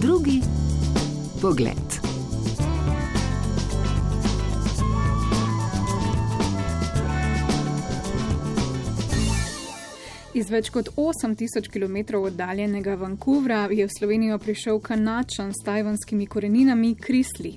Drugi pogled. Iz več kot 8000 km oddaljenega Vancouvra je v Slovenijo prišel kanačan s tajvanskimi koreninami Krisli.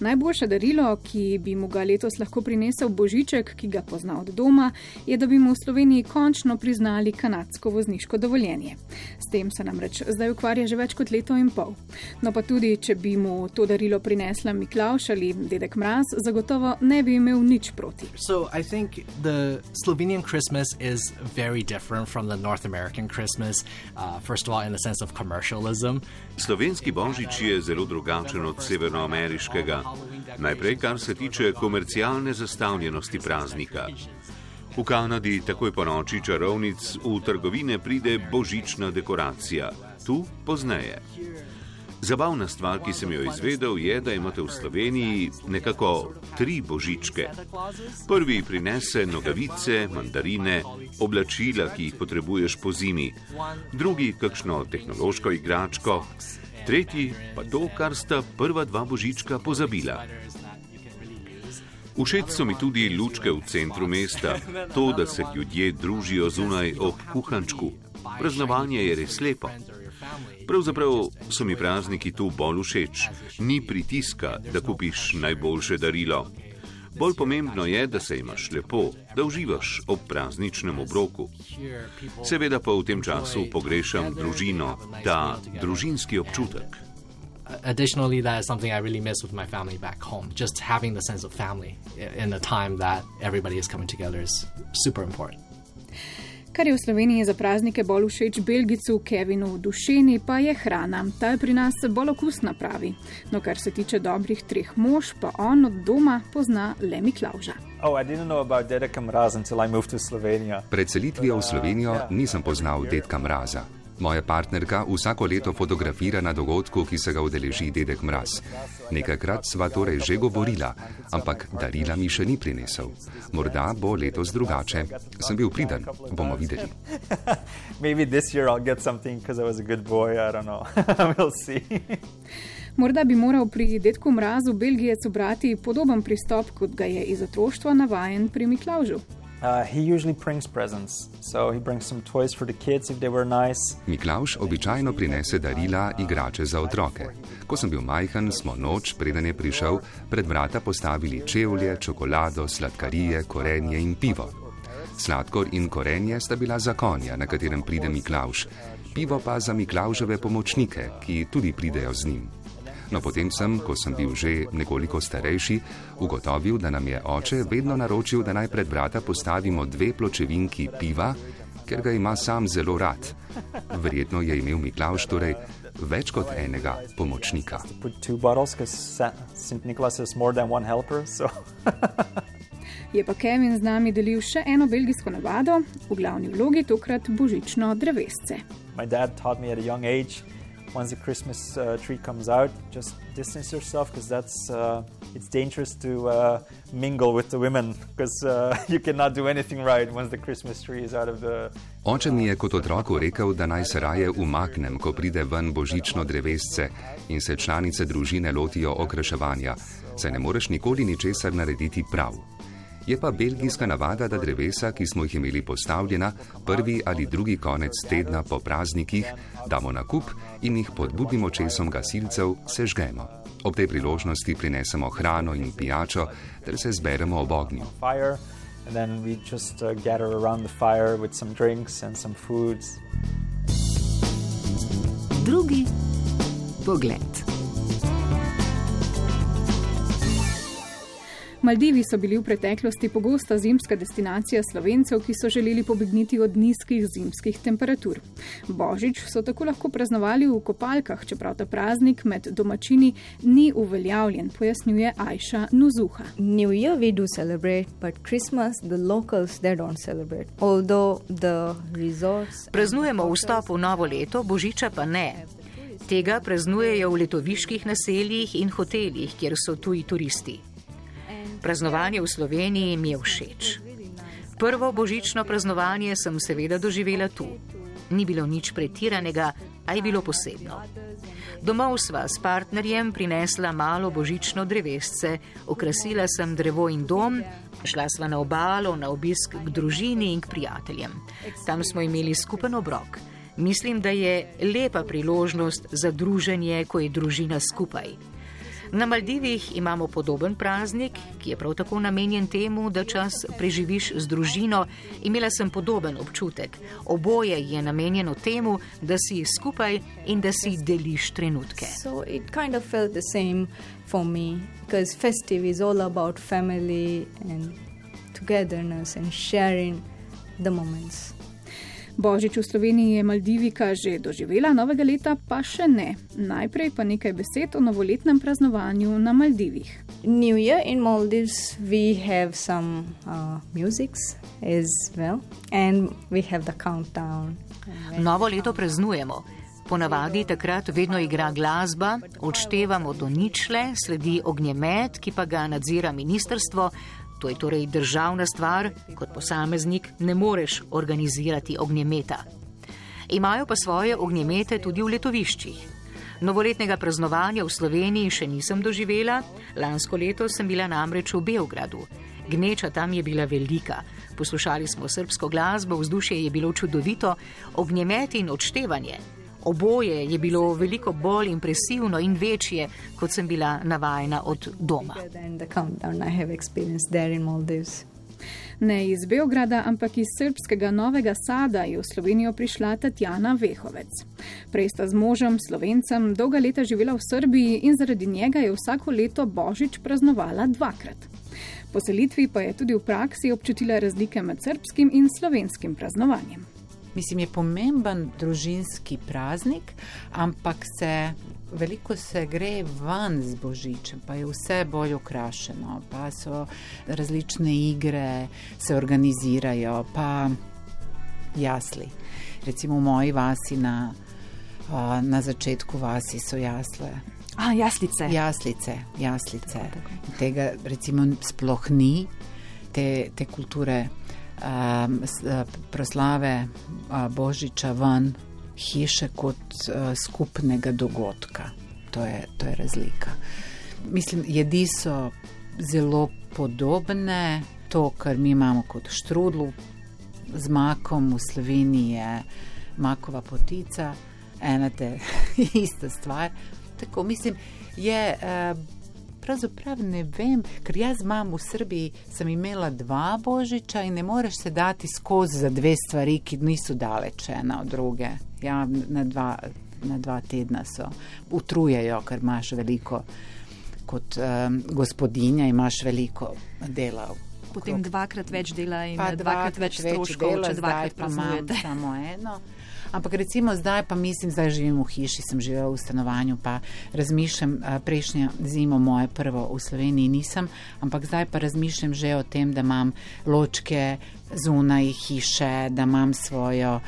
Najboljše darilo, ki bi mu ga letos lahko prinesel Božiček, ki ga pozna od doma, je, da bi mu v Sloveniji končno priznali kanadsko vozniško dovoljenje. S tem se namreč zdaj ukvarja že več kot leto in pol. No pa tudi, če bi mu to darilo prinesla Miklaš ali Dedek Mraz, zagotovo ne bi imel nič proti. So, from the North American Christmas, uh, first of all, in the sense of commercialism. Slovenski božič je zelo drugačen od severnoameriškega. Najprej, kar se tiče komercialne zastavljenosti praznika. V Kanadi takoj po noči čarovnic v trgovine pride božična dekoracija, tu pozneje. Zabavna stvar, ki sem jo izvedel, je, da imate v Sloveniji nekako tri božičke. Prvi prinese nogavice, mandarine, oblačila, ki jih potrebuješ po zimi, drugi kakšno tehnološko igračko, tretji pa to, kar sta prva dva božička pozabila. Všeč so mi tudi lučke v centru mesta, to, da se ljudje družijo zunaj ob kuhančku. Praznovanje je res lepo. Pravzaprav so mi prazniki tu bolj všeč. Ni pritiska, da kupiš najboljše darilo. Bolj pomembno je, da se imaš lepo, da uživaš ob prazničnem obroku. Seveda pa v tem času pogrešam družino, ta družinski občutek. Additionally, that is something I really miss with my family back home. Just having the sense of family in the time that everybody is coming together is super important. Kar je v Sloveniji za praznike bolj všeč Belgicu Kevinu dušeni, pa je hrana. Ta je pri nas bolj okusna, pravi. No, kar se tiče dobrih treh mož, pa on od doma pozna le Miklauža. Oh, Pred selitvijo v Slovenijo nisem poznal dedka Mraza. Moja partnerka vsako leto fotografira na dogodku, ki se ga udeleži dedek Mraz. Nekajkrat sva torej že govorila, ampak darila mi še ni prinesel. Morda bo letos drugače. Sem bil priden, bomo videli. Morda bi moral pri detku Mrazu Belgijec obrati podoben pristop, kot ga je iz otroštva navajen pri Miklaužu. Uh, he usually brings presents, so he brings some toys for the kids if they were nice. Miklaš običajno prinese darila, igrače za otroke. Ko sem bil majhen, smo noč, preden je prišel, pred vrata postavili čevlje, čokolado, sladkarije, korenje in pivo. Sladkor in korenje sta bila za konja, na katerem pride Miklaš, pivo pa za Miklauževe pomočnike, ki tudi pridejo z njim. No, potem sem, ko sem bil že nekoliko starejši, ugotovil, da nam je oče vedno naročil, da naj pred vrata postavimo dve pločevinki piva, ker ga ima sam zelo rad. Verjetno je imel Miklaš torej več kot enega pomočnika. Je pa Kevin z nami delil še eno belgijsko navado, v glavni vlogi tokrat božično drevesce. Moj oče mi je at a young age once the Christmas uh, tree comes out, just distance yourself because that's uh, it's dangerous to uh, mingle with the women because uh, you cannot do anything right once the Christmas tree is out of the. Oče mi je kot otroku rekel, da naj se raje umaknem, ko pride ven božično drevesce in se članice družine lotijo okraševanja, saj ne moreš nikoli ničesar narediti prav. Je pa belgijska navada, da drevesa, ki smo jih imeli postavljena, prvi ali drugi konec tedna po praznikih, damo na kup in jih pod budnim očesom gasilcev sežgemo. Ob tej priložnosti prinesemo hrano in pijačo, ter se zberemo ob ognju. Uh, drugi pogled. Maldivi so bili v preteklosti pogosta zimska destinacija slovencev, ki so želeli pobegniti od nizkih zimskih temperatur. Božič so tako lahko praznovali v kopalkah, čeprav ta praznik med domačini ni uveljavljen, pojasnjuje Ajša Nuzuha. New Year we do celebrate, but Christmas the locals they don't celebrate. Although the resorts. Praznujemo vstop v novo leto, božiča pa ne. Tega praznujejo v letoviških naseljih in hotelih, kjer so tuji turisti. Praznovanje v Sloveniji mi je všeč. Prvo božično praznovanje sem seveda doživela tu. Ni bilo nič pretiranega, a je bilo posebno. Domov sva s partnerjem prinesla malo božično drevesce, okrasila sem drevo in dom, šla sva na obalo, na obisk k družini in k prijateljem. Tam smo imeli skupen obrok. Mislim, da je lepa priložnost za druženje, ko je družina skupaj. Na Maldivih imamo podoben praznik, ki je prav tako namenjen temu, da čas preživiš z družino. Imela sem podoben občutek. Oboje je namenjeno temu, da si skupaj in da si deliš trenutke. Kind of me, festive is all about family and togetherness and sharing the moments. Božič v Sloveniji je Maldivika že doživela, novega leta pa še ne. Najprej pa nekaj besed o novoletnem praznovanju na Maldivih. New Year in Maldives, we have some uh, music as well, and we have the countdown. Novo leto praznujemo. Ponavadi takrat vedno igra glasba, odštevamo do ničle, sledi ognjemet, ki pa ga nadzira ministrstvo, To je torej državna stvar, kot posameznik ne moreš organizirati ognjemeta. Imajo pa svoje ognjemete tudi v letoviščih. Novoletnega praznovanja v Sloveniji še nisem doživela, lansko leto sem bila namreč v Beogradu. Gneča tam je bila velika, poslušali smo srpsko glasbo, vzdušje je bilo čudovito, ognjemeti in odštevanje Oboje je bilo veliko bolj impresivno in večje, kot sem bila navajena od doma. Ne iz Beograda, ampak iz srpskega Novega Sada je v Slovenijo prišla Tatjana Vehovec. Prej sta z možem, slovencem, dolga leta živela v Srbiji in zaradi njega je vsako leto Božič praznovala dvakrat. Po selitvi pa je tudi v praksi občutila razlike med srpskim in slovenskim praznovanjem. Mislim, je pomemben družinski praznik, ampak se veliko se gre ven z božičem, pa je vse bolj ukrašeno, pa so različne igre, se organizirajo, pa jasli. Recimo v moji vasi na, na začetku vasi so jasle. A, jaslice. Jaslice, jaslice. Tega recimo sploh ni, te, te kulture proslave uh, Božiča ven hiše kot uh, skupnega dogodka. To je, to je razlika. Mislim, jedi so zelo podobne. To, kar mi imamo kot štrudlu z makom v Sloveniji, je makova potica, ena te ista stvar. Tako mislim, je. Uh, Pravzaprav ne vem, ker jaz imam v Srbiji, sem imela dva božiča in ne moreš se dati skozi za dve stvari, ki niso daleč ena od druge. Ja, na dva, na dva tedna so utrujejo, ker imaš veliko, kot um, gospodinja, imaš veliko dela. Potem dvakrat več dela in pa dvakrat več stroškov, če dvakrat imamo samo eno. Ampak recimo zdaj, pa mislim, zdaj živim v hiši, sem živel v stanovanju, pa razmišljam, prejšnjo zimo moje prvo v Sloveniji nisem, ampak zdaj pa razmišljam že o tem, da imam ločke zunaj hiše, da imam svojo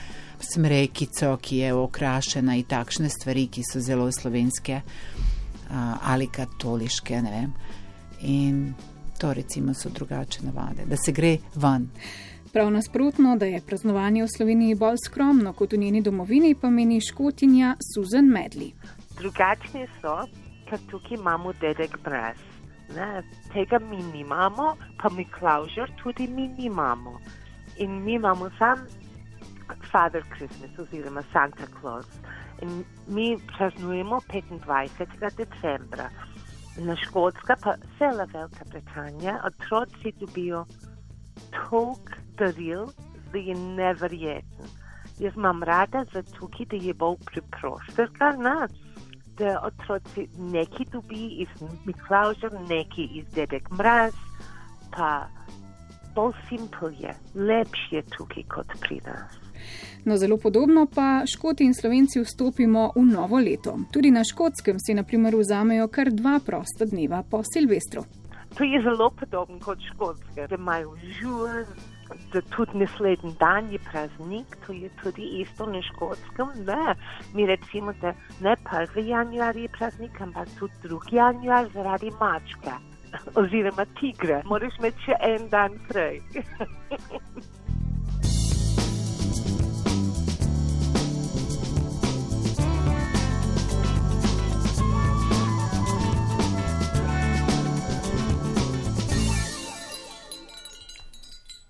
smrekico, ki je okrašena in takšne stvari, ki so zelo slovenske ali katoliške, ne vem. In to recimo so drugače navade, da se gre ven. Prav nasprotno, da je praznovanje v Sloveniji bolj skromno kot v njeni domovini, pa meni škotinja Susan Medley. Drugačni so, ker tukaj imamo dedek brez. Ne, tega mi nimamo, pa mi klaužer tudi mi nimamo. In mi imamo sam Father Christmas oziroma Santa Claus. In mi praznujemo 25. decembra. Na Škotska pa cela Velika Britanija, otroci dobijo tok daril, da je neverjeten. Jaz imam rada za tukaj, da je bolj preprosto, kar nas. Da otroci neki dobi iz Miklauža, neki iz Dedek Mraz, pa bolj simpel je, lepše je tukaj kot pri nas. No, zelo podobno pa Škoti in Slovenci vstopimo v novo leto. Tudi na Škotskem si naprimer vzamejo kar dva prosta dneva po Silvestru. To je zelo podobno kot Škotske, da imajo žur, da tudi naslednji dan je praznik, to je tudi isto na škotskem. Ne, mi recimo, da ne 1. januar je praznik, ampak tudi 2. januar zaradi mačka oziroma tigre. Moraš imeti še en dan prej.